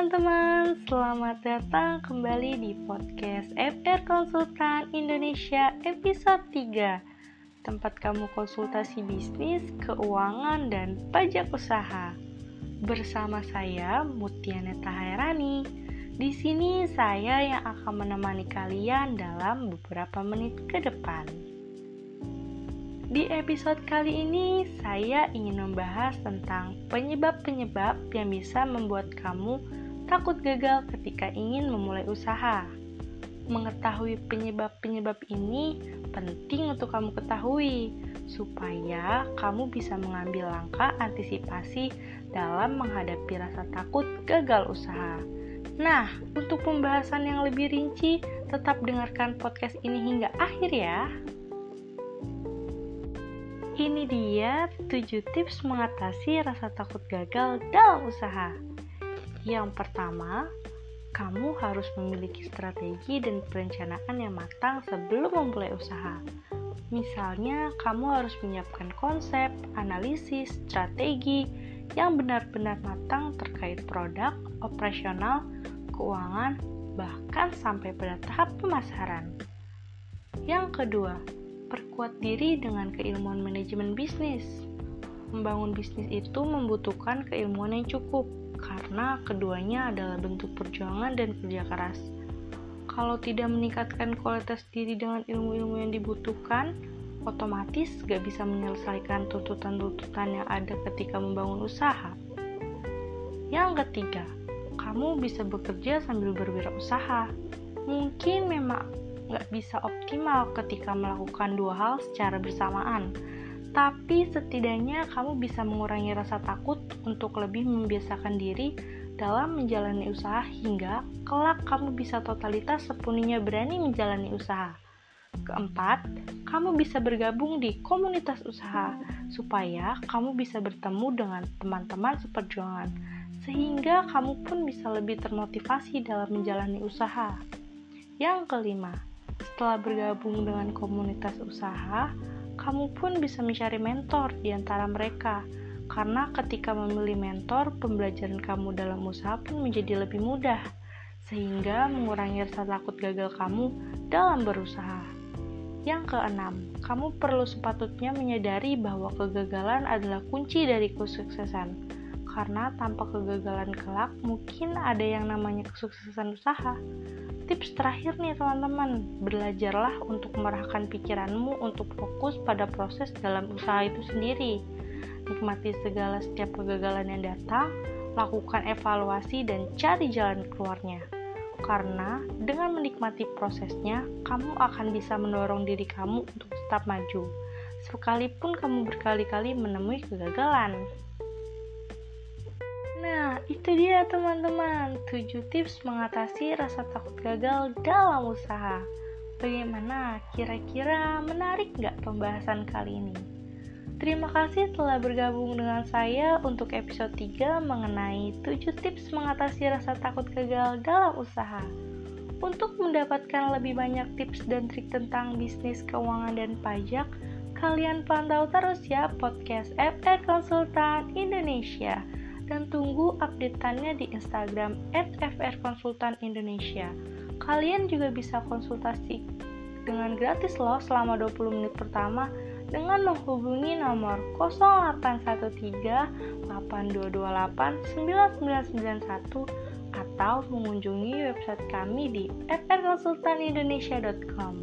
teman-teman, selamat datang kembali di podcast FR Konsultan Indonesia episode 3 Tempat kamu konsultasi bisnis, keuangan, dan pajak usaha. Bersama saya, Mutianeta Hairani. Di sini saya yang akan menemani kalian dalam beberapa menit ke depan. Di episode kali ini, saya ingin membahas tentang penyebab-penyebab yang bisa membuat kamu takut gagal ketika ingin memulai usaha. Mengetahui penyebab-penyebab ini penting untuk kamu ketahui, supaya kamu bisa mengambil langkah antisipasi dalam menghadapi rasa takut gagal usaha. Nah, untuk pembahasan yang lebih rinci, tetap dengarkan podcast ini hingga akhir ya. Ini dia 7 tips mengatasi rasa takut gagal dalam usaha. Yang pertama, kamu harus memiliki strategi dan perencanaan yang matang sebelum memulai usaha. Misalnya, kamu harus menyiapkan konsep, analisis, strategi yang benar-benar matang terkait produk, operasional, keuangan, bahkan sampai pada tahap pemasaran. Yang kedua, perkuat diri dengan keilmuan manajemen bisnis. Membangun bisnis itu membutuhkan keilmuan yang cukup, karena keduanya adalah bentuk perjuangan dan kerja keras. Kalau tidak meningkatkan kualitas diri dengan ilmu-ilmu yang dibutuhkan, otomatis gak bisa menyelesaikan tuntutan-tuntutan yang ada ketika membangun usaha. Yang ketiga, kamu bisa bekerja sambil berwirausaha. Mungkin memang nggak bisa optimal ketika melakukan dua hal secara bersamaan. Tapi setidaknya kamu bisa mengurangi rasa takut untuk lebih membiasakan diri dalam menjalani usaha hingga kelak kamu bisa totalitas sepenuhnya berani menjalani usaha. Keempat, kamu bisa bergabung di komunitas usaha supaya kamu bisa bertemu dengan teman-teman seperjuangan sehingga kamu pun bisa lebih termotivasi dalam menjalani usaha. Yang kelima, setelah bergabung dengan komunitas usaha, kamu pun bisa mencari mentor di antara mereka. Karena ketika memilih mentor, pembelajaran kamu dalam usaha pun menjadi lebih mudah, sehingga mengurangi rasa takut gagal kamu dalam berusaha. Yang keenam, kamu perlu sepatutnya menyadari bahwa kegagalan adalah kunci dari kesuksesan. Karena tanpa kegagalan kelak, mungkin ada yang namanya kesuksesan usaha tips terakhir nih teman-teman, belajarlah untuk merahkan pikiranmu untuk fokus pada proses dalam usaha itu sendiri. Nikmati segala setiap kegagalan yang datang, lakukan evaluasi dan cari jalan keluarnya. Karena dengan menikmati prosesnya, kamu akan bisa mendorong diri kamu untuk tetap maju. Sekalipun kamu berkali-kali menemui kegagalan. Itu dia teman-teman, 7 tips mengatasi rasa takut gagal dalam usaha. Bagaimana? Kira-kira menarik nggak pembahasan kali ini? Terima kasih telah bergabung dengan saya untuk episode 3 mengenai 7 tips mengatasi rasa takut gagal dalam usaha. Untuk mendapatkan lebih banyak tips dan trik tentang bisnis, keuangan, dan pajak, kalian pantau terus ya podcast FR Konsultan Indonesia dan tunggu updateannya di Instagram @frkonsultanindonesia. Kalian juga bisa konsultasi dengan gratis loh selama 20 menit pertama dengan menghubungi nomor 0813 8228 9991 atau mengunjungi website kami di frkonsultanindonesia.com.